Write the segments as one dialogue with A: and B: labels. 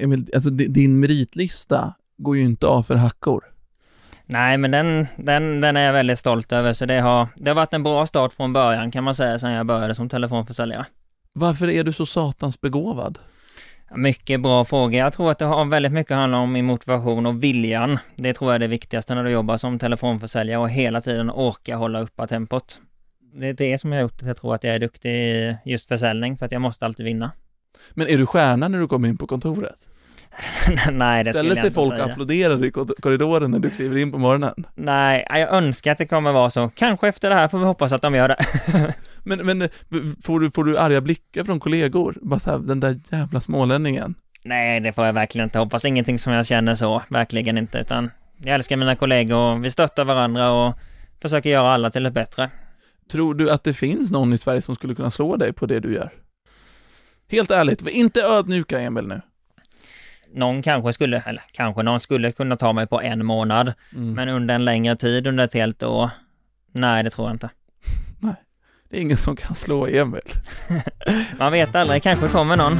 A: Emil, alltså di- din meritlista går ju inte av för hackor.
B: Nej, men den, den, den är jag väldigt stolt över, så det har, det har varit en bra start från början kan man säga, sedan jag började som telefonförsäljare.
A: Varför är du så satans begåvad?
B: Mycket bra fråga. Jag tror att det har väldigt mycket handlar om min motivation och viljan. Det tror jag är det viktigaste när du jobbar som telefonförsäljare och hela tiden orka hålla uppe tempot. Det är det som har gjort att jag tror att jag är duktig i just försäljning, för att jag måste alltid vinna.
A: Men är du stjärna när du kommer in på kontoret?
B: Nej, det
A: Ställer sig
B: inte
A: folk och applåderar i kor- korridoren när du kliver in på morgonen?
B: Nej, jag önskar att det kommer vara så. Kanske efter det här får vi hoppas att de gör det.
A: Men, men får, du, får du arga blickar från kollegor? Bara så här, den där jävla smålänningen.
B: Nej, det får jag verkligen inte hoppas. Ingenting som jag känner så, verkligen inte, utan jag älskar mina kollegor och vi stöttar varandra och försöker göra alla till ett bättre.
A: Tror du att det finns någon i Sverige som skulle kunna slå dig på det du gör? Helt ärligt, var inte ödmjuka Emil nu.
B: Någon kanske skulle, eller kanske någon skulle kunna ta mig på en månad,
A: Mm.
B: men under en längre tid, under ett helt år, nej, det tror jag inte.
A: Det är ingen som kan slå Emil.
B: Man vet aldrig, kanske kommer någon.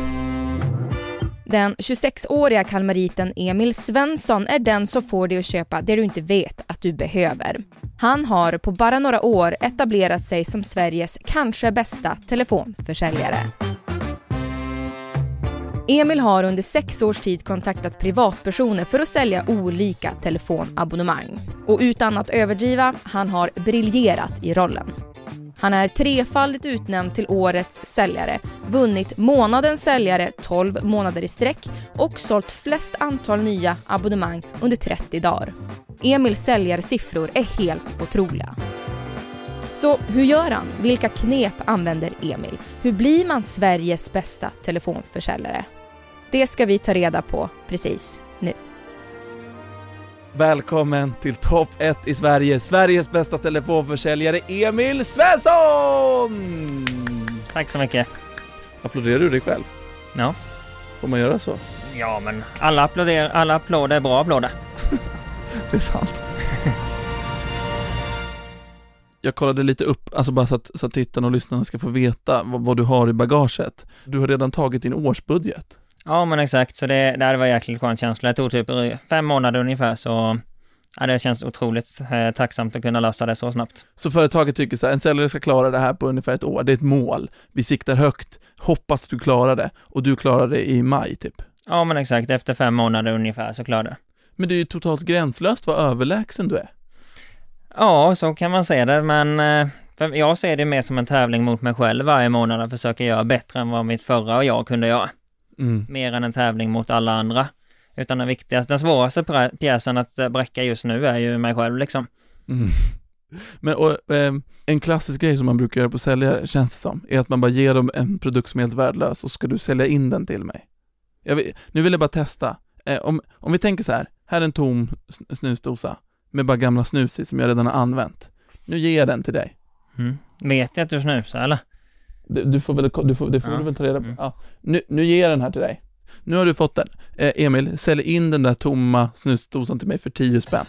C: Den 26-åriga kalmariten Emil Svensson är den som får dig att köpa det du inte vet att du behöver. Han har på bara några år etablerat sig som Sveriges kanske bästa telefonförsäljare. Emil har under sex års tid kontaktat privatpersoner för att sälja olika telefonabonnemang. Och utan att överdriva, han har briljerat i rollen. Han är trefaldigt utnämnd till årets säljare, vunnit månadens säljare 12 månader i sträck och sålt flest antal nya abonnemang under 30 dagar. Emils säljarsiffror är helt otroliga. Så hur gör han? Vilka knep använder Emil? Hur blir man Sveriges bästa telefonförsäljare? Det ska vi ta reda på precis nu.
A: Välkommen till topp 1 i Sverige, Sveriges bästa telefonförsäljare Emil Svensson!
B: Tack så mycket.
A: Applåderar du dig själv?
B: Ja.
A: Får man göra så?
B: Ja, men alla applåder, alla applåder är bra applåder.
A: Det är sant. Jag kollade lite upp, alltså bara så att, så att tittarna och lyssnarna ska få veta vad, vad du har i bagaget. Du har redan tagit din årsbudget.
B: Ja, men exakt, så det, det var jäkligt skön känsla. Det tog typ fem månader ungefär, så ja, det känns otroligt eh, tacksamt att kunna lösa det så snabbt.
A: Så företaget tycker så här, en säljare ska klara det här på ungefär ett år, det är ett mål. Vi siktar högt, hoppas du klarar det. Och du klarar det i maj typ.
B: Ja, men exakt, efter fem månader ungefär så klarade jag det.
A: Men det är ju totalt gränslöst vad överlägsen du är.
B: Ja, så kan man se det, men eh, jag ser det mer som en tävling mot mig själv varje månad att försöka göra bättre än vad mitt förra och jag kunde göra.
A: Mm.
B: Mer än en tävling mot alla andra. Utan den viktigaste, den svåraste pjäsen att eh, bräcka just nu är ju mig själv liksom.
A: Mm. Men och, ehm, en klassisk grej som man brukar göra på säljare, känns det som, är att man bara ger dem en produkt som är helt värdelös och ska du sälja in den till mig. Jag vill, nu vill jag bara testa. Eh, om, om vi tänker så här, här är en tom sn- snusdosa med bara gamla snus i som jag redan har använt. Nu ger jag den till dig.
B: Mm. Vet jag att du snusar eller?
A: Du, du får väl, du får, det får
B: Ja.
A: du väl ta reda på.
B: Mm.
A: Ja. Nu, nu ger jag den här till dig. Nu har du fått den. Eh, Emil, sälj in den där tomma snusdosan till mig för 10 spänn.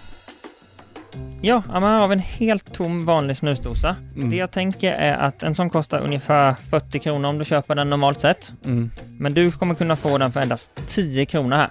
B: Ja, här har en helt tom vanlig snusdosa.
A: Mm.
B: Det jag tänker är att en sån kostar ungefär 40 kronor om du köper den normalt sett.
A: Mm.
B: Men du kommer kunna få den för endast 10 kronor här.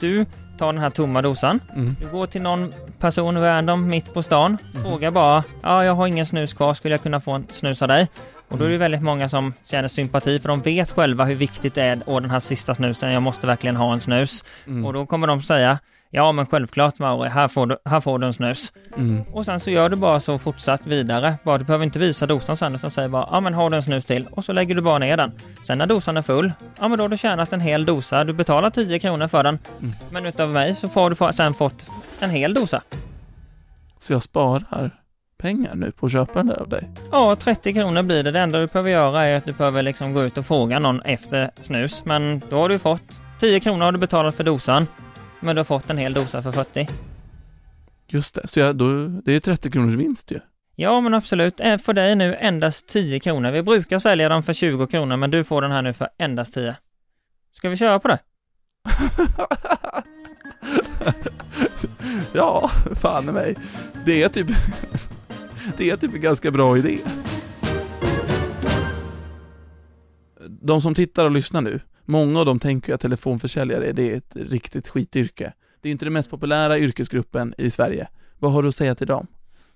B: Du tar den här tomma dosan.
A: Mm.
B: Du går till någon person random mitt på stan.
A: Mhm.
B: Frågar bara, ja jag har ingen snus kvar, skulle jag kunna få en snus av dig? Och då är det
A: Mm.
B: väldigt många som känner sympati för de vet själva hur viktigt det är och den här sista snusen, jag måste verkligen ha en snus.
A: Mm.
B: Och då kommer de säga, ja men självklart Mauri, här får du, här får du en snus.
A: Mm.
B: Och sen så gör du bara så fortsatt vidare. Bara, du behöver inte visa dosan sen utan säger bara, ja men har du en snus till? Och så lägger du bara ner den. Sen när dosan är full, ja men då har du tjänat en hel dosa. Du betalar 10 kronor för den.
A: Mm.
B: Men utav mig så får du sen fått en hel dosa.
A: Så jag sparar pengar nu på att köpa den där av dig?
B: Ja, 30 kronor blir det. Det enda du behöver göra är att du behöver liksom gå ut och fråga någon efter snus. Men då har du fått 10 kronor har du betalat för dosan. Men du har fått en hel dosa för 40.
A: Just det, så jag, då, det är 30 kronors vinst ju.
B: Ja, men absolut. Eh, För dig nu endast 10 kronor. Vi brukar sälja dem för 20 kronor, men du får den här nu för endast 10. Ska vi köra på det?
A: ja, fan i mig. Det är typ, det är typ en ganska bra idé. De som tittar och lyssnar nu, många av dem tänker att telefonförsäljare, det är ett riktigt skityrke. Det är inte den mest populära yrkesgruppen i Sverige. Vad har du att säga till dem?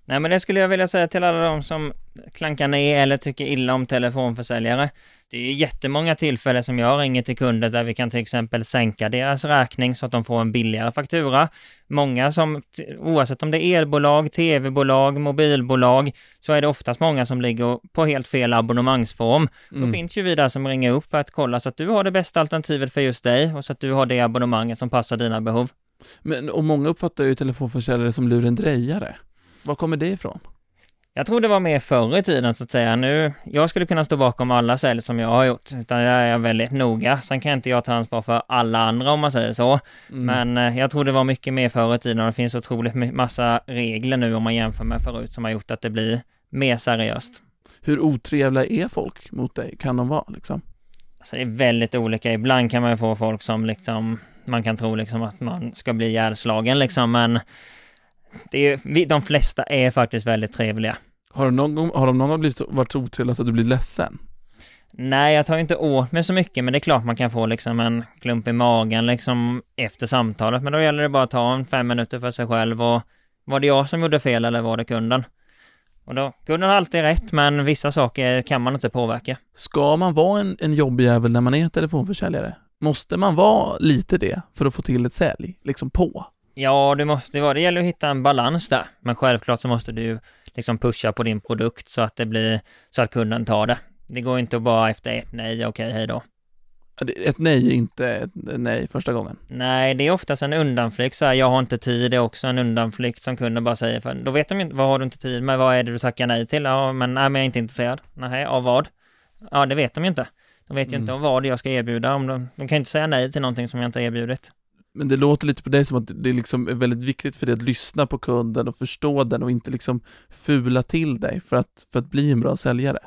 B: Nej, men det skulle jag vilja säga till alla de som klankar ner eller tycker illa om telefonförsäljare. Det är jättemånga tillfällen som jag ringer till kunder där vi kan till exempel sänka deras räkning så att de får en billigare faktura. Många som, oavsett om det är elbolag, tv-bolag, mobilbolag, så är det oftast många som ligger på helt fel abonnemangsform. Då
A: Mm.
B: finns ju vi där som ringer upp för att kolla så att du har det bästa alternativet för just dig och så att du har det abonnemanget som passar dina behov.
A: Men, och många uppfattar ju telefonförsäljare som lurendrejare. Var kommer det ifrån?
B: Jag tror det var mer förr i tiden så att säga. Nu, jag skulle kunna stå bakom alla sälj som jag har gjort, utan där är jag väldigt noga. Sen kan inte jag ta ansvar för alla andra om man säger så.
A: Mm.
B: Men eh, jag tror det var mycket mer förr i tiden och det finns otroligt massa regler nu om man jämför med förut som har gjort att det blir mer seriöst.
A: Hur otrevliga är folk mot dig? Kan de vara liksom?
B: Så det är väldigt olika. Ibland kan man ju få folk som liksom, man kan tro liksom att man ska bli ihjälslagen liksom, men det är, de flesta är faktiskt väldigt trevliga.
A: Har de någon gång, har de någon gång blivit varit så otrevliga så att du blir ledsen?
B: Nej, jag tar inte åt mig så mycket, men det är klart man kan få liksom en klump i magen liksom efter samtalet. Men då gäller det bara att ta en fem minuter för sig själv och var det jag som gjorde fel eller var det kunden? Och då, kunden har alltid rätt, men vissa saker kan man inte påverka.
A: Ska man vara en, en jobbig jävel när man är telefonförsäljare? Måste man vara lite det för att få till ett sälj? Liksom på?
B: Ja, det måste vara, det gäller att hitta en balans där. Men självklart så måste du liksom pusha på din produkt så att det blir, så att kunden tar det. Det går inte att bara efter ett nej, okej, hej då.
A: Ett nej är inte ett nej första gången.
B: Nej, det är oftast en undanflykt så här, jag har inte tid, det är också en undanflykt som kunden bara säger, för då vet de inte, vad har du inte tid med, vad är det du tackar nej till? Ja, men nej, men jag är inte intresserad. Nej, av vad? Ja, det vet de ju inte. De vet ju
A: Mm.
B: inte vad jag ska erbjuda, om de, de kan ju inte säga nej till någonting som jag inte har erbjudit.
A: Men det låter lite på dig som att det liksom är väldigt viktigt för dig att lyssna på kunden och förstå den och inte liksom fula till dig för att, för att bli en bra säljare.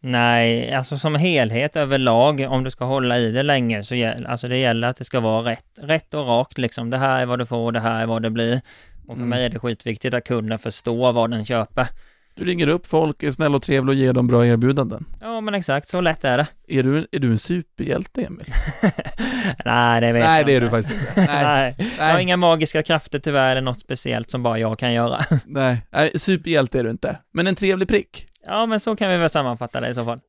B: Nej, alltså som helhet överlag, om du ska hålla i det länge, så gäller, alltså det gäller att det ska vara rätt, rätt och rakt liksom. Det här är vad du får, det här är vad det blir. Och för
A: Mm.
B: mig är det skitviktigt att kunden förstår vad den köper.
A: Du ringer upp folk, är snäll och trevlig och ger dem bra erbjudanden.
B: Ja, men exakt, så lätt är det.
A: Är du, är du en superhjälte, Emil?
B: Nej, det vet
A: Nej,
B: jag
A: det är du faktiskt inte.
B: Nej. Jag har inga magiska krafter tyvärr, eller något speciellt som bara jag kan göra.
A: Nej, nej, superhjälte är du inte. Men en trevlig prick.
B: Ja, men så kan vi väl sammanfatta det i så fall.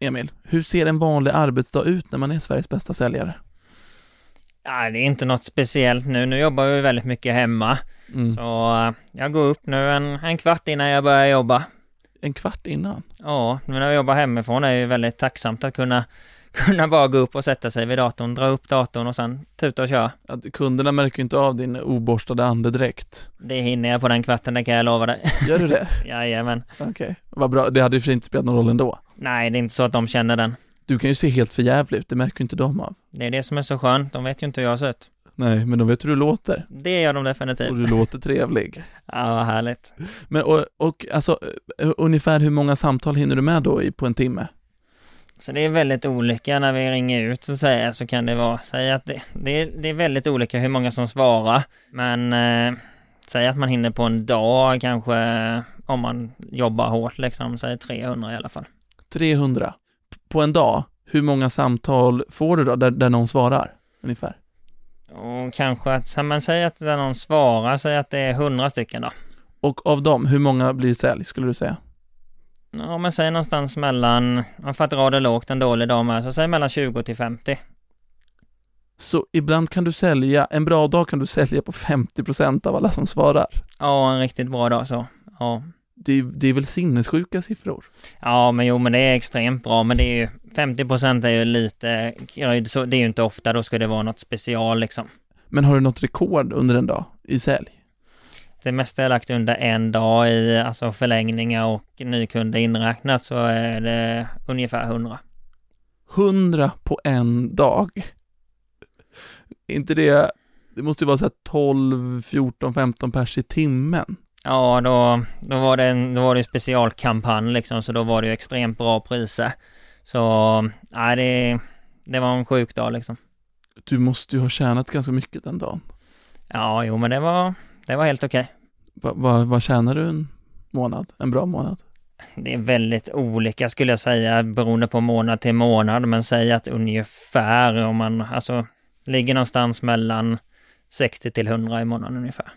A: Emil, hur ser en vanlig arbetsdag ut när man är Sveriges bästa säljare?
B: Ja, det är inte något speciellt nu. Nu jobbar vi väldigt mycket hemma.
A: Mm.
B: Så eh, jag går upp nu en, en kvart innan jag börjar jobba.
A: En kvart innan?
B: Ja, nu när jag jobbar hemifrån är det ju väldigt tacksamt att kunna, kunna bara gå upp och sätta sig vid datorn, dra upp datorn och sen tuta och köra.
A: Att kunderna märker ju inte av din oborstade andedräkt.
B: Det hinner jag på den kvarten, det kan jag lova dig.
A: Gör du det?
B: Jajamän.
A: Okej, vad bra. Det hade ju inte spelat någon roll ändå.
B: Nej, det är inte så att de känner den.
A: Du kan ju se helt för jävligt ut, det märker ju inte de av.
B: Det är det som är så skönt. De vet ju inte hur jag ser ut.
A: Nej, men de vet hur du låter.
B: Det gör de
A: Och
B: definitivt.
A: du låter trevlig.
B: Ja, härligt.
A: Men och, och alltså, eh, ungefär hur många samtal hinner du med då i, på en timme?
B: Så det är väldigt olika när vi ringer ut så säga så kan det vara, säg att det, det, är, det är väldigt olika hur många som svarar. Men eh, säg att man hinner på en dag kanske om man jobbar hårt liksom, säg 300 i alla fall.
A: 300. P- På en dag, hur många samtal får du då där, där någon svarar? Ungefär.
B: Och kanske att, man säger att när någon svarar, säg att det är 100 stycken då.
A: Och av dem, hur många blir sälj skulle du säga?
B: Ja men säg någonstans mellan, för att dra det lågt en dålig dag med, så säg mellan 20 till 50.
A: Så ibland kan du sälja, en bra dag kan du sälja på 50% av alla som svarar.
B: Ja, en riktigt bra dag så. Ja.
A: Det är, det är väl sinnessjuka siffror?
B: Ja, men jo, men det är extremt bra, men det är ju 50% är ju lite, så det är ju inte ofta, då ska det vara något special liksom.
A: Men har du något rekord under en dag i sälj?
B: det mesta jag lagt under en dag i alltså förlängningar och nykunder inräknat så är det ungefär 100.
A: 100 på en dag. inte det, det måste ju vara så här 12, 14, 15 pers i timmen.
B: Ja, då, då var det en, då var det specialkampanj liksom, så då var det ju extremt bra priser. Så, nej det, det var en sjuk dag liksom.
A: Du måste ju ha tjänat ganska mycket den dagen.
B: Ja, jo men det var, det var helt okej. Okay.
A: Vad va, va tjänar du en månad? En bra månad?
B: Det är väldigt olika skulle jag säga beroende på månad till månad, men säg att ungefär om man alltså ligger någonstans mellan 60 till 100 i månaden ungefär.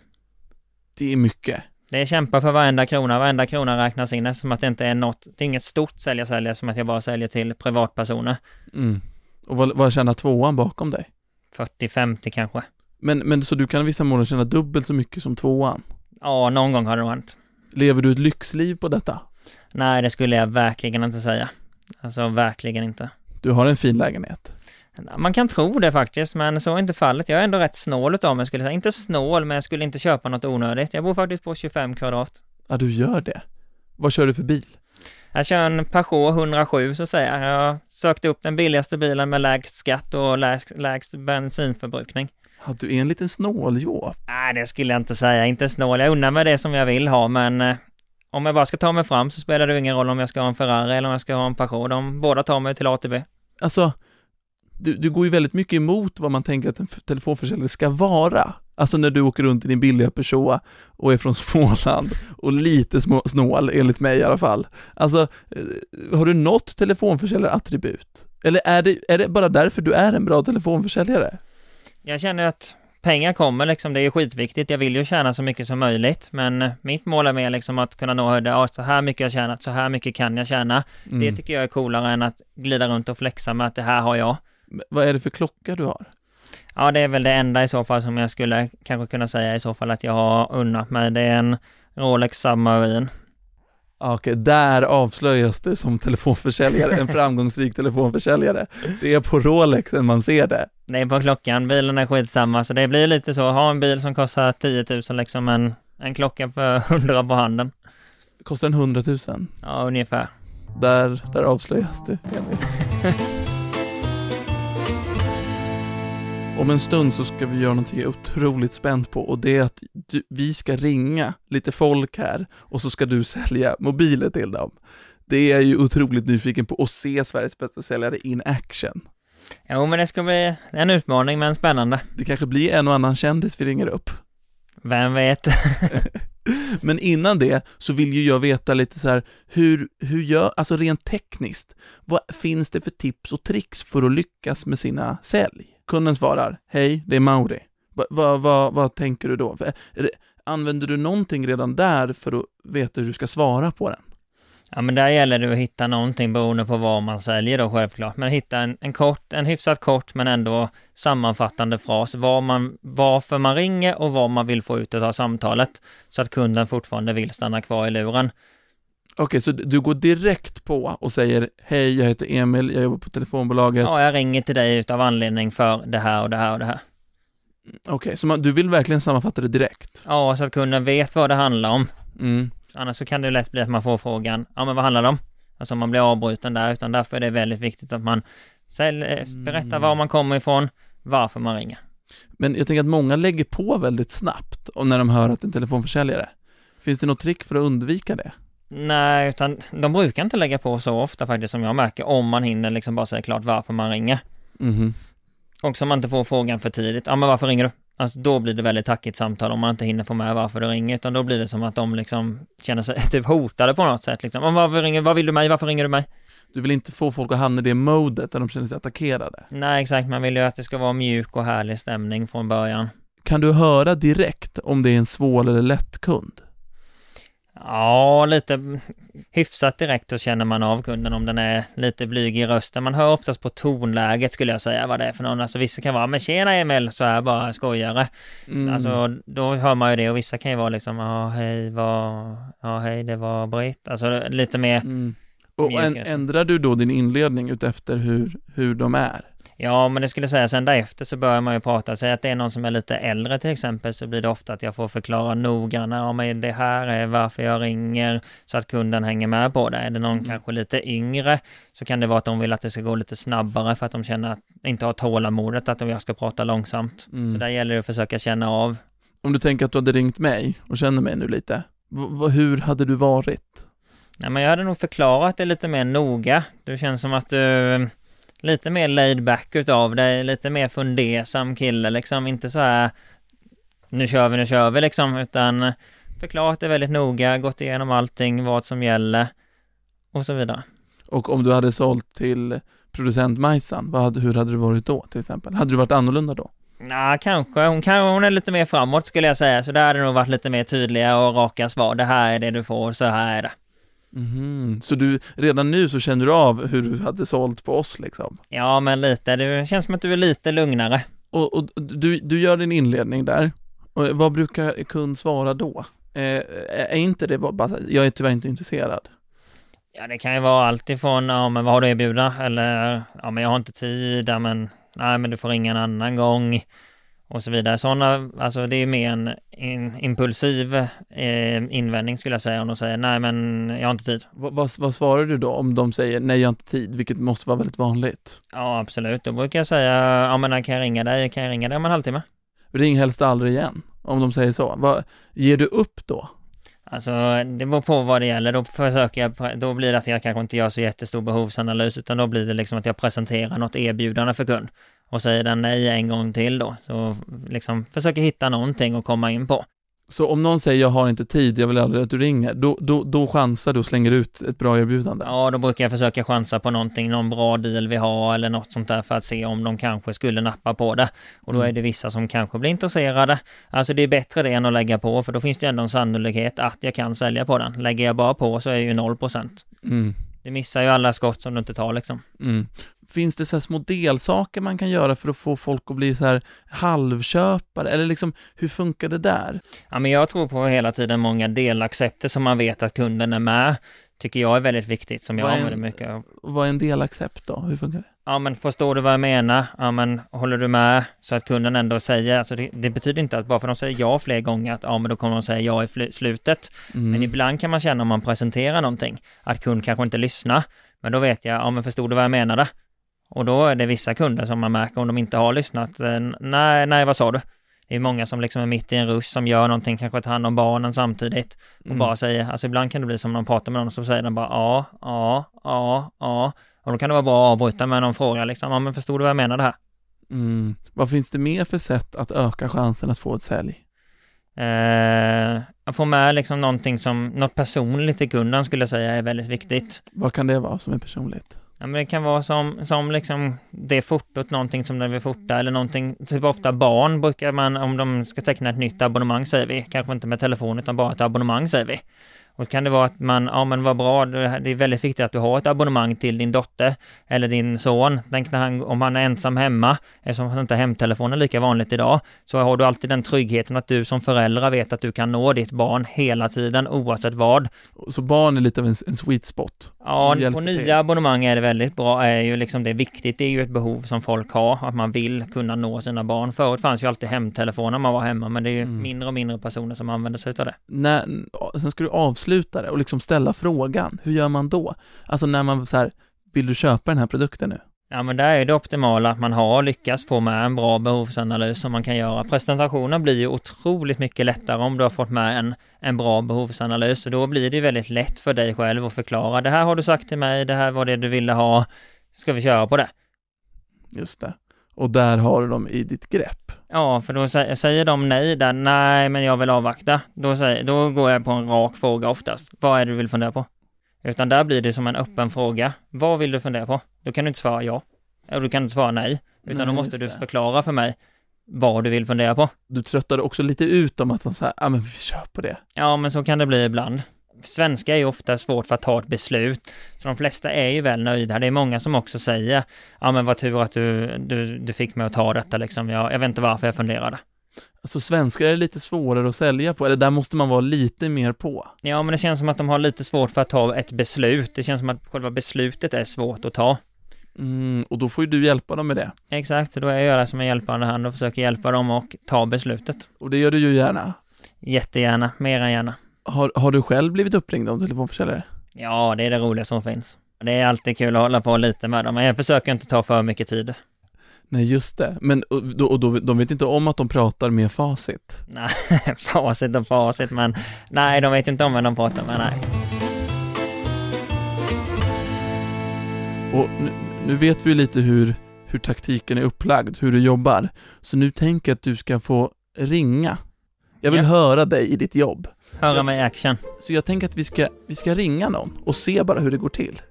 A: Det är mycket.
B: Det är kämpa för varenda krona, varenda krona räknas in eftersom att det inte är något, det är inget stort sälja sälja som att jag bara säljer till privatpersoner.
A: Mm. Och vad, vad tjänar tvåan bakom dig?
B: 40-50 kanske.
A: Men, men så du kan vissa månader tjäna dubbelt så mycket som tvåan?
B: Ja, någon gång har det hänt.
A: Lever du ett lyxliv på detta?
B: Nej, det skulle jag verkligen inte säga. Alltså verkligen inte.
A: Du har en fin lägenhet?
B: Man kan tro det faktiskt, men så är inte fallet. Jag är ändå rätt snål utav mig, skulle jag säga. Inte snål, men jag skulle inte köpa något onödigt. Jag bor faktiskt på 25 kvadrat.
A: Ja, du gör det. Vad kör du för bil?
B: Jag kör en Peugeot 107 så att säga. Jag sökte upp den billigaste bilen med lägst skatt och lägst, lägst bensinförbrukning.
A: Ja, du är en liten snåljåp.
B: Nej, det skulle jag inte säga. Inte snål. Jag unnar mig det som jag vill ha, men eh, om jag bara ska ta mig fram så spelar det ingen roll om jag ska ha en Ferrari eller om jag ska ha en Peugeot. De båda tar mig till A till B.
A: Alltså, du, du går ju väldigt mycket emot vad man tänker att en telefonförsäljare ska vara. Alltså när du åker runt i din billiga Peugeot och är från Småland och lite små, snål, enligt mig i alla fall. Alltså, eh, har du något telefonförsäljarattribut? Eller är det, är det bara därför du är en bra telefonförsäljare?
B: Jag känner att pengar kommer liksom, det är skitviktigt. Jag vill ju tjäna så mycket som möjligt, men mitt mål är mer liksom att kunna nå det, ja, så här mycket jag tjänat, så här mycket kan jag tjäna. Mm. Det tycker jag är coolare än att glida runt och flexa med att det här har jag.
A: Vad är det för klocka du har?
B: Ja, det är väl det enda i så fall som jag skulle kanske kunna säga i så fall att jag har unnat mig. Det är en Rolex Submarine.
A: Okej, där avslöjas du som telefonförsäljare, en framgångsrik telefonförsäljare. Det är på Rolexen man ser det.
B: Det är på klockan, bilen är skitsamma, så det blir lite så, ha en bil som kostar 10 000 liksom, en, en klocka för 100 på handen.
A: Kostar den 100 000?
B: Ja, ungefär.
A: Där, där avslöjas du, Emil. Om en stund så ska vi göra någonting jag är otroligt spänt på och det är att du, vi ska ringa lite folk här och så ska du sälja mobiler till dem. Det är jag ju otroligt nyfiken på att se Sveriges bästa säljare in action.
B: Jo, men det ska bli en utmaning, men spännande.
A: Det kanske blir en och annan kändis vi ringer upp.
B: Vem vet?
A: men innan det så vill ju jag veta lite så här, hur, hur gör, alltså rent tekniskt, vad finns det för tips och tricks för att lyckas med sina sälj? Kunden svarar, hej, det är Mauri. Vad va, va, va tänker du då? Det, använder du någonting redan där för att veta hur du ska svara på den?
B: Ja, men där gäller det att hitta någonting beroende på vad man säljer då självklart. Men hitta en, en kort, en hyfsat kort men ändå sammanfattande fras. Var man, varför man ringer och vad man vill få ut av samtalet. Så att kunden fortfarande vill stanna kvar i luren.
A: Okej, så du går direkt på och säger Hej, jag heter Emil, jag jobbar på telefonbolaget.
B: Ja, jag ringer till dig utav anledning för det här och det här och det här.
A: Okej, så man, du vill verkligen sammanfatta det direkt?
B: Ja, så att kunden vet vad det handlar om.
A: Mm.
B: Annars så kan det lätt bli att man får frågan, ja men vad handlar det om? Alltså man blir avbruten där, utan därför är det väldigt viktigt att man berättar var mm. man kommer ifrån, varför man ringer.
A: Men jag tänker att många lägger på väldigt snabbt när de hör att en telefonförsäljare. Finns det något trick för att undvika det?
B: Nej, utan de brukar inte lägga på så ofta faktiskt som jag märker, om man hinner liksom bara säga klart varför man ringer.
A: Mm.
B: Och så man inte får frågan för tidigt, ja men varför ringer du? Alltså då blir det väldigt tackigt samtal om man inte hinner få med varför du ringer, utan då blir det som att de liksom känner sig typ hotade på något sätt liksom. Varför ringer, vad vill du mig, varför ringer du mig?
A: Du vill inte få folk att hamna i det modet där de känner sig attackerade?
B: Nej, exakt, man vill ju att det ska vara mjuk och härlig stämning från början.
A: Kan du höra direkt om det är en svår eller lätt kund?
B: Ja, lite hyfsat direkt så känner man av kunden om den är lite blyg i rösten. Man hör oftast på tonläget skulle jag säga vad det är för någon. Alltså vissa kan vara, men tjena Emil, så här bara skojare. Mm. Alltså då hör man ju det och vissa kan ju vara liksom, ja hej, vad, ja hej, det var Britt. Alltså lite mer
A: mm. Och en, ändrar du då din inledning utefter hur, hur de är?
B: Ja, men det skulle säga sen därefter så börjar man ju prata. Säg att det är någon som är lite äldre till exempel så blir det ofta att jag får förklara noggrannare. Ja, men det här är varför jag ringer så att kunden hänger med på det. Är det någon
A: Mm.
B: kanske lite yngre så kan det vara att de vill att det ska gå lite snabbare för att de känner att inte har tålamodet att jag ska prata långsamt.
A: Mm.
B: Så där gäller det att försöka känna av.
A: Om du tänker att du hade ringt mig och känner mig nu lite, hur hade du varit?
B: Nej, men jag hade nog förklarat det lite mer noga. Du känns som att du är lite mer laid back utav dig, lite mer fundersam kille liksom, inte så här nu kör vi, nu kör vi liksom, utan förklarat det väldigt noga, gått igenom allting, vad som gäller och så vidare.
A: Och om du hade sålt till producent Majsan, vad hur hade det varit då till exempel? Hade du varit annorlunda då?
B: Ja, kanske. Hon, kan, hon är lite mer framåt skulle jag säga, så där hade det nog varit lite mer tydliga och raka svar. Det här är det du får, så här är det.
A: Mhm, Så du, redan nu så känner du av hur du hade sålt på oss liksom?
B: Ja, men lite. Det känns som att du är lite lugnare.
A: Och, och du, du gör din inledning där, och vad brukar kund svara då? Eh, är inte det bara, jag är tyvärr inte intresserad?
B: Ja, det kan ju vara allt ifrån, ja men vad har du att erbjuda? Eller, ja men jag har inte tid, ja men, nej men du får ringa en annan gång. Och så vidare. Sådana, alltså det är mer en in, impulsiv eh, invändning skulle jag säga om de säger nej men jag har inte tid.
A: Vad, vad, vad svarar du då om de säger nej jag har inte tid, vilket måste vara väldigt vanligt?
B: Ja absolut, då brukar jag säga, ja men kan jag ringa dig? Kan jag ringa dig om en halvtimme?
A: Ring helst aldrig igen, om de säger så. Vad, ger du upp då?
B: Alltså det beror på vad det gäller. Då försöker jag, då blir det att jag kanske inte gör så jättestor behovsanalys utan då blir det liksom att jag presenterar något erbjudande för kund. Och säger den nej en gång till då. Så liksom försöker hitta någonting att komma in på.
A: Så om någon säger jag har inte tid, jag vill aldrig att du ringer, då, då, då chansar du och slänger ut ett bra erbjudande?
B: Ja, då brukar jag försöka chansa på någonting, någon bra deal vi har eller något sånt där för att se om de kanske skulle nappa på det. Och då
A: Mm.
B: är det vissa som kanske blir intresserade. Alltså det är bättre det än att lägga på för då finns det ändå en sannolikhet att jag kan sälja på den. Lägger jag bara på så är det ju 0%.
A: Mm.
B: Du missar ju alla skott som du inte tar liksom.
A: Mm. Finns det så här små delsaker man kan göra för att få folk att bli så här halvköpare? Eller liksom, hur funkar det där?
B: Ja, men jag tror på hela tiden många delaccepter som man vet att kunden är med. Tycker jag är väldigt viktigt, som jag använder mycket av.
A: Vad är en delaccept då? Hur funkar det?
B: Ja, men förstår du vad jag menar? Ja, men håller du med? Så att kunden ändå säger, alltså det, det betyder inte att bara för att de säger ja fler gånger, att ja, men då kommer de säga ja i slutet.
A: Mm.
B: Men ibland kan man känna om man presenterar någonting, att kund kanske inte lyssnar. Men då vet jag, ja men förstod du vad jag menade? Och då är det vissa kunder som man märker om de inte har lyssnat, eh, nej, nej, vad sa du? Det är många som liksom är mitt i en rush som gör någonting, kanske tar hand om barnen samtidigt och
A: Mm.
B: bara säger, alltså ibland kan det bli som när de pratar med någon så säger de bara ja, ja, ja, ja. Och då kan det vara bra att avbryta med någon fråga liksom, ja men förstod du vad jag menade här?
A: Mm. Vad finns det mer för sätt att öka chansen att få ett sälj?
B: Eh, att få med liksom någonting som, något personligt till kunden skulle jag säga är väldigt viktigt.
A: Vad kan det vara som är personligt?
B: Ja, men det kan vara som, som liksom det fotot, någonting som de vill fota eller någonting, typ ofta barn brukar man, om de ska teckna ett nytt abonnemang säger vi, kanske inte med telefon utan bara ett abonnemang säger vi. Och kan det vara att man, ja men vad bra, det är väldigt viktigt att du har ett abonnemang till din dotter eller din son. Tänk när han, om han är ensam hemma, eftersom han inte har hemtelefonen lika vanligt idag, så har du alltid den tryggheten att du som förälder vet att du kan nå ditt barn hela tiden oavsett vad.
A: Så barn är lite av en, en sweet spot.
B: Ja, på nya
A: till.
B: abonnemang är det väldigt bra, är ju liksom det är viktigt, det är ju ett behov som folk har, att man vill kunna nå sina barn. Förut fanns ju alltid hemtelefon när man var hemma, men det är ju
A: Mm.
B: mindre och mindre personer som använder sig av det.
A: När, sen ska du avsluta det och liksom ställa frågan, hur gör man då? Alltså när man så här, vill du köpa den här produkten nu?
B: Ja, men där är det optimala att man har lyckats få med en bra behovsanalys som man kan göra. Presentationen blir ju otroligt mycket lättare om du har fått med en, en bra behovsanalys. Och då blir det ju väldigt lätt för dig själv att förklara. Det här har du sagt till mig, det här var det du ville ha. Ska vi köra på det?
A: Just det. Och där har du dem i ditt grepp.
B: Ja, för då sä- säger de nej där, nej men jag vill avvakta. Då, säger, då går jag på en rak fråga oftast. Vad är det du vill fundera på? Utan där blir det som en öppen fråga. Vad vill du fundera på? Då kan du inte svara ja. Och du kan inte svara nej. Utan
A: Nej,
B: då måste du förklara för mig vad du vill fundera på.
A: Du tröttade också lite ut om att de så här, ja men vi kör på det.
B: Ja, men så kan det bli ibland. Svenska är ju ofta svårt för att ta ett beslut. Så de flesta är ju väl nöjda. Det är många som också säger, ja men vad tur att du, du, du fick mig att ta detta liksom. Jag, jag vet inte varför jag funderade.
A: Alltså svenskar är lite svårare att sälja på, eller där måste man vara lite mer på.
B: Ja, men det känns som att de har lite svårt för att ta ett beslut. Det känns som att själva beslutet är svårt att ta.
A: Mm, och då får ju du hjälpa dem med det.
B: Exakt, då är jag där som en hjälpande hand och försöker hjälpa dem och ta beslutet.
A: Och det gör du ju gärna.
B: Jättegärna, mer än gärna.
A: Har, har du själv blivit uppringd av telefonförsäljare?
B: Ja, det är det roliga som finns. Det är alltid kul att hålla på lite med dem, men jag försöker inte ta för mycket tid.
A: Nej, just det. Men och, och då, de vet inte om att de pratar med facit?
B: Nej, facit och facit, men nej, de vet inte om vem de pratar med, nej.
A: Och nu, nu vet vi lite hur, hur taktiken är upplagd, hur du jobbar. Så nu tänker jag att du ska få ringa. Jag vill
B: Ja.
A: höra dig i ditt jobb.
B: Höra mig action.
A: Så jag tänker att vi ska, vi ska ringa någon och se bara hur det går till.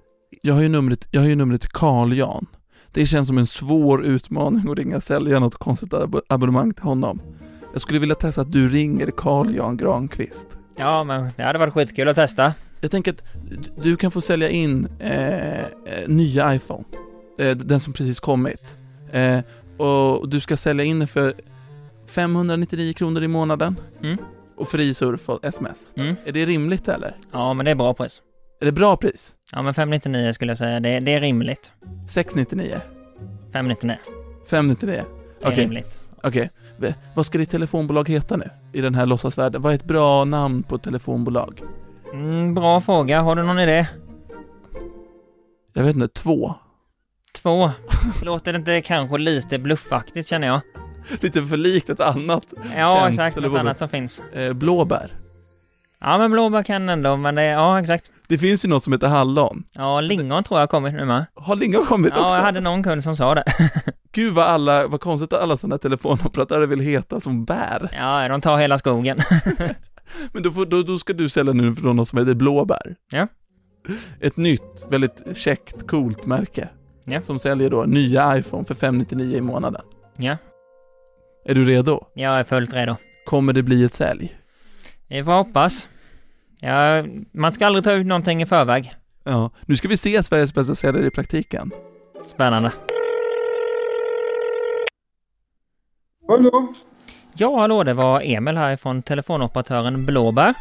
A: Jag har ju numret, jag har ju numret Carl Jan. Det känns som en svår utmaning att ringa sälja något konstigt ab- abonnemang till honom. Jag skulle vilja testa att du ringer Carl Jan Granqvist.
B: Ja, men det hade varit skitkul att testa.
A: Jag tänker att du kan få sälja in eh, eh, nya iPhone. Eh, den som precis kommit. Eh, och du ska sälja in den för 599 kronor i månaden.
B: Mm.
A: Och fri surf och sms.
B: Mm.
A: Är det rimligt eller?
B: Ja, men det är bra pris.
A: Är det bra pris?
B: Ja, men 599 skulle jag säga, det, det är rimligt.
A: 699?
B: 599,
A: 599?
B: det är
A: Okej.
B: rimligt.
A: Okej. V- Vad ska ditt telefonbolag heta nu? I den här låtsasvärlden? Vad är ett bra namn på ett telefonbolag?
B: Mm, bra fråga, har du någon idé?
A: Jag vet inte, två?
B: Två. Låter det inte kanske lite bluffaktigt känner jag?
A: Lite för likt ett annat.
B: Ja,
A: Känt
B: exakt, något annat som finns.
A: Eh, blåbär.
B: Ja, men blåbär kan ändå, men det, ja, exakt.
A: Det finns ju något som heter hallon.
B: Ja, lingon tror jag har kommit nu med.
A: Har lingon kommit
B: Ja,
A: också?
B: jag hade någon kund som sa det.
A: Gud vad alla, vad konstigt att alla sådana telefonoperatörer vill heta som bär.
B: Ja, de tar hela skogen.
A: Men då, får, då, då ska du sälja nu för något som heter blåbär.
B: Ja.
A: Ett nytt, väldigt käckt, coolt märke.
B: Ja.
A: Som säljer då nya iPhone för 599 i månaden.
B: Ja.
A: Är du redo?
B: Jag är fullt redo.
A: Kommer det bli ett sälj?
B: Vi får hoppas. Ja, man ska aldrig ta ut någonting i förväg.
A: Ja. Nu ska vi se Sveriges bästa säljare i praktiken.
B: Spännande.
D: Hallå?
B: Ja, hallå, det var Emil här från telefonoperatören Blåbär.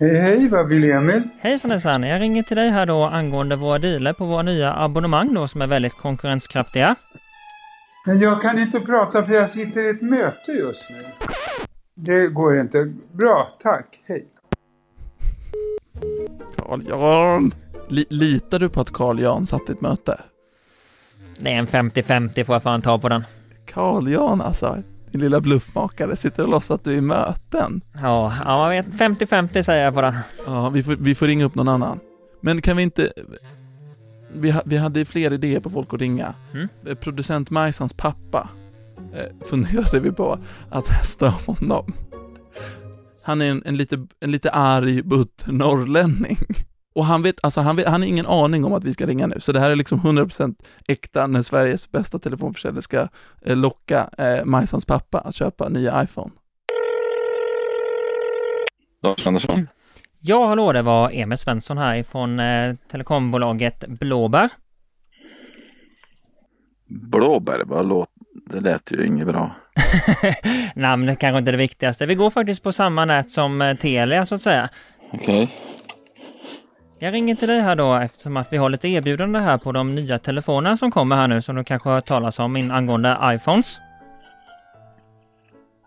D: Hej, hej, vad vill Emil?
B: Hejsan hejsan, jag ringer till dig här då angående våra dealer på våra nya abonnemang då som är väldigt konkurrenskraftiga.
D: Men jag kan inte prata för jag sitter i ett möte just nu. Det går inte. Bra, tack. Hej.
A: Carl Jan! Li- litar du på att Carl Jan satt i ett möte?
B: Det är en 50-50 får jag fan ta på den.
A: Carl Jan alltså, din lilla bluffmakare, sitter och låtsas att du är i möten.
B: Ja, ja man vet, 50-50 säger jag på den.
A: Ja, vi får, vi får ringa upp någon annan. Men kan vi inte... Vi, ha, vi hade fler idéer på folk att ringa.
B: Mm.
A: Eh, Producent Majsans pappa eh, funderade vi på att testa honom. Han är en, en, lite, en lite arg, butter norrlänning. Och han vet, alltså han, vet, han har ingen aning om att vi ska ringa nu, så det här är liksom 100% äkta när Sveriges bästa telefonförsäljare ska eh, locka eh, Majsans pappa att köpa nya iPhone.
E: Lars Andersson.
B: Ja, hallå, det var Emil Svensson här ifrån eh, telekombolaget Blåbär.
E: Blåbär, vad låt... det lät ju inget bra.
B: Namnet kanske inte är det viktigaste. Vi går faktiskt på samma nät som eh, Telia så att säga.
E: Okej.
B: Jag ringer till dig här då eftersom att vi har lite erbjudande här på de nya telefonerna som kommer här nu som du kanske har hört talas om in angående iPhones.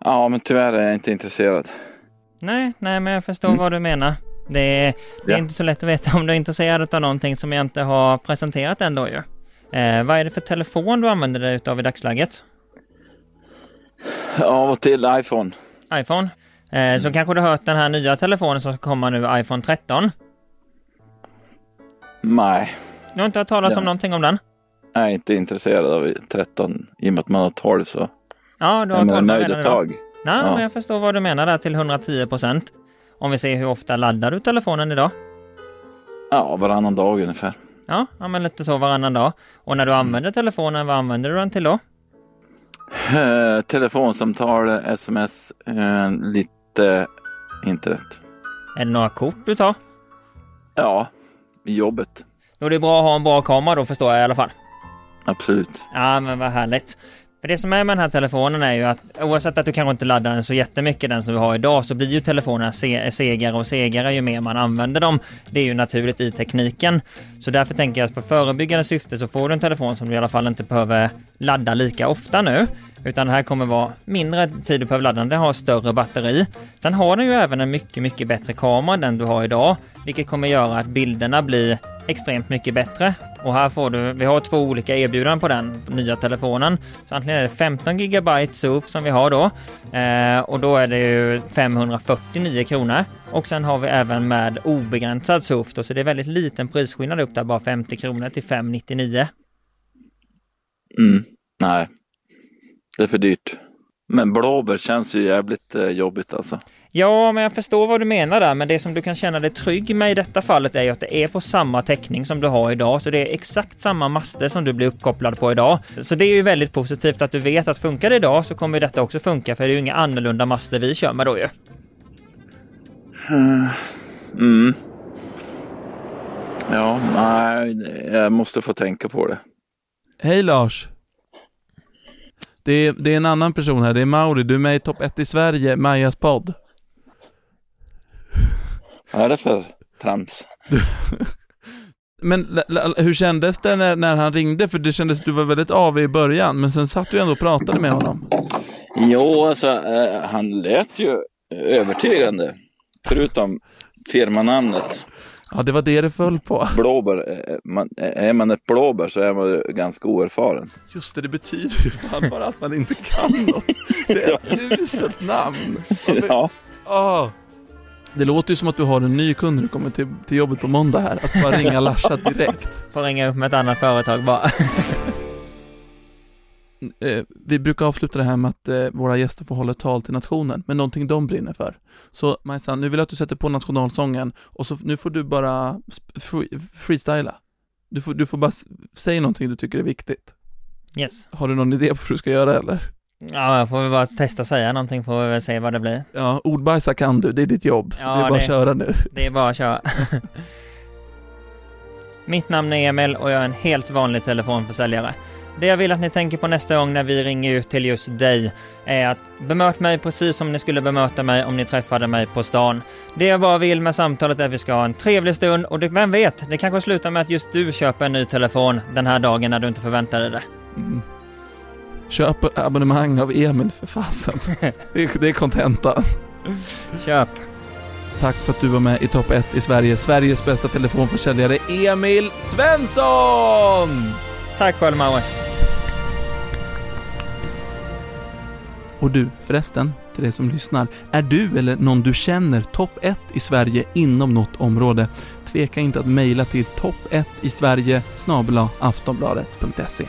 E: Ja, men tyvärr är jag inte intresserad.
B: Nej, nej, men jag förstår
E: Mm.
B: vad du menar. Det är, det är
E: Ja.
B: inte så lätt att veta om du är intresserad av någonting som jag inte har presenterat ändå ju. Eh, vad är det för telefon du använder dig utav i dagsläget?
E: Av och till iPhone.
B: iPhone? Eh, så kanske du har hört den här nya telefonen som ska komma nu, iPhone 13?
E: Nej,
B: Du har inte hört talas
E: Ja.
B: om någonting om den?
E: jag är inte intresserad av 13. I och med att man har 12 så
B: Ja, du har
E: är man
B: 12
E: nöjd
B: redan idag. Nej,
E: Ja.
B: men jag förstår vad du menar där till 110 procent. Om vi ser hur ofta laddar du telefonen idag?
E: Ja, varannan dag ungefär.
B: Ja, ja men lite så varannan dag. Och när du använder telefonen, vad använder du den till då?
E: Eh, telefonsamtal, sms, eh, lite internet.
B: Är det några kort du tar?
E: Ja, i jobbet.
B: Då är det bra att ha en bra kamera då förstår jag i alla fall.
E: Absolut.
B: Ja, men vad härligt. För det som är med den här telefonen är ju att oavsett att du kanske inte laddar den så jättemycket den som vi har idag så blir ju telefonerna se segare och segare ju mer man använder dem. Det är ju naturligt i tekniken. Så därför tänker jag att för förebyggande syfte så får du en telefon som du i alla fall inte behöver ladda lika ofta nu. Utan det här kommer vara mindre tid du behöver ladda den, den har större batteri. Sen har den ju även en mycket, mycket bättre kamera än den du har idag, vilket kommer göra att bilderna blir extremt mycket bättre. Och här får du, vi har två olika erbjudanden på den nya telefonen. Så antingen är det 15 GB SOF som vi har då eh, och då är det ju 549 kronor. Och sen har vi även med obegränsad SOF då, så det är väldigt liten prisskillnad upp där, bara 50 kronor till 599.
E: Mm. Nej, det är för dyrt. Men blåbär känns ju jävligt eh, jobbigt alltså.
B: Ja, men jag förstår vad du menar där, men det som du kan känna dig trygg med i detta fallet är ju att det är på samma täckning som du har idag, så det är exakt samma master som du blir uppkopplad på idag. Så det är ju väldigt positivt att du vet att funkar det idag så kommer detta också funka, för det är ju inga annorlunda master vi kör med då ju.
E: Mm. Ja, nej, jag måste få tänka på det.
A: Hej Lars! Det är, det är en annan person här, det är Mauri, du är med i Topp 1 i Sverige, Majas podd.
E: Vad är det för trams?
A: Men hur kändes det när, när han ringde? För det kändes, du var väldigt av i början, men sen satt du ändå och pratade med honom.
E: Jo, alltså eh, han lät ju övertygande. Förutom firmanamnet
A: Ja, det var det det föll på.
E: blåbär. eh, Man, eh, är man ett blåbär så är man ju ganska oerfaren.
A: Just det, det betyder ju fan bara att man inte kan något. Det är ett uselt namn.
E: Ja,
A: Ah. Det låter ju som att du har en ny kund när du kommer till, till jobbet på måndag här. Att bara ringa Larsa direkt.
B: Får ringa upp med ett annat företag bara.
A: Eh, vi brukar avsluta det här med att eh, våra gäster får hålla tal till nationen, med någonting de brinner för. Så Majsan, nu vill jag att du sätter på nationalsången och så nu får du bara free, freestyla. Du får, du får bara säga någonting du tycker är viktigt.
B: Yes.
A: Har du någon idé på hur du ska göra eller?
B: Ja, jag får väl bara testa säga någonting får vi väl se vad det blir.
A: Ja, ordbajsa kan du, det är ditt jobb.
B: Ja,
A: det är bara
B: det-
A: att köra nu.
B: Det är bara att köra. Mitt namn är Emil och jag är en helt vanlig telefonförsäljare. Det jag vill att ni tänker på nästa gång när vi ringer ut till just dig är att bemöt mig precis som ni skulle bemöta mig om ni träffade mig på stan. Det jag bara vill med samtalet är att vi ska ha en trevlig stund och det, vem vet, det kanske slutar med att just du köper en ny telefon den här dagen när du inte förväntade det.
A: Mm. Köp abonnemang av Emil för fasen. Det är- kontentan.
B: Köp!
A: Tack för att du var med i topp 1 i Sverige. Sveriges bästa telefonförsäljare, Emil Svensson!
B: Tack själv Maure!
A: Och du, förresten, till dig som lyssnar. Är du eller någon du känner topp 1 i Sverige inom något område? Tveka inte att mejla till topp 1 i Sverige snabel-a aftonbladet.se.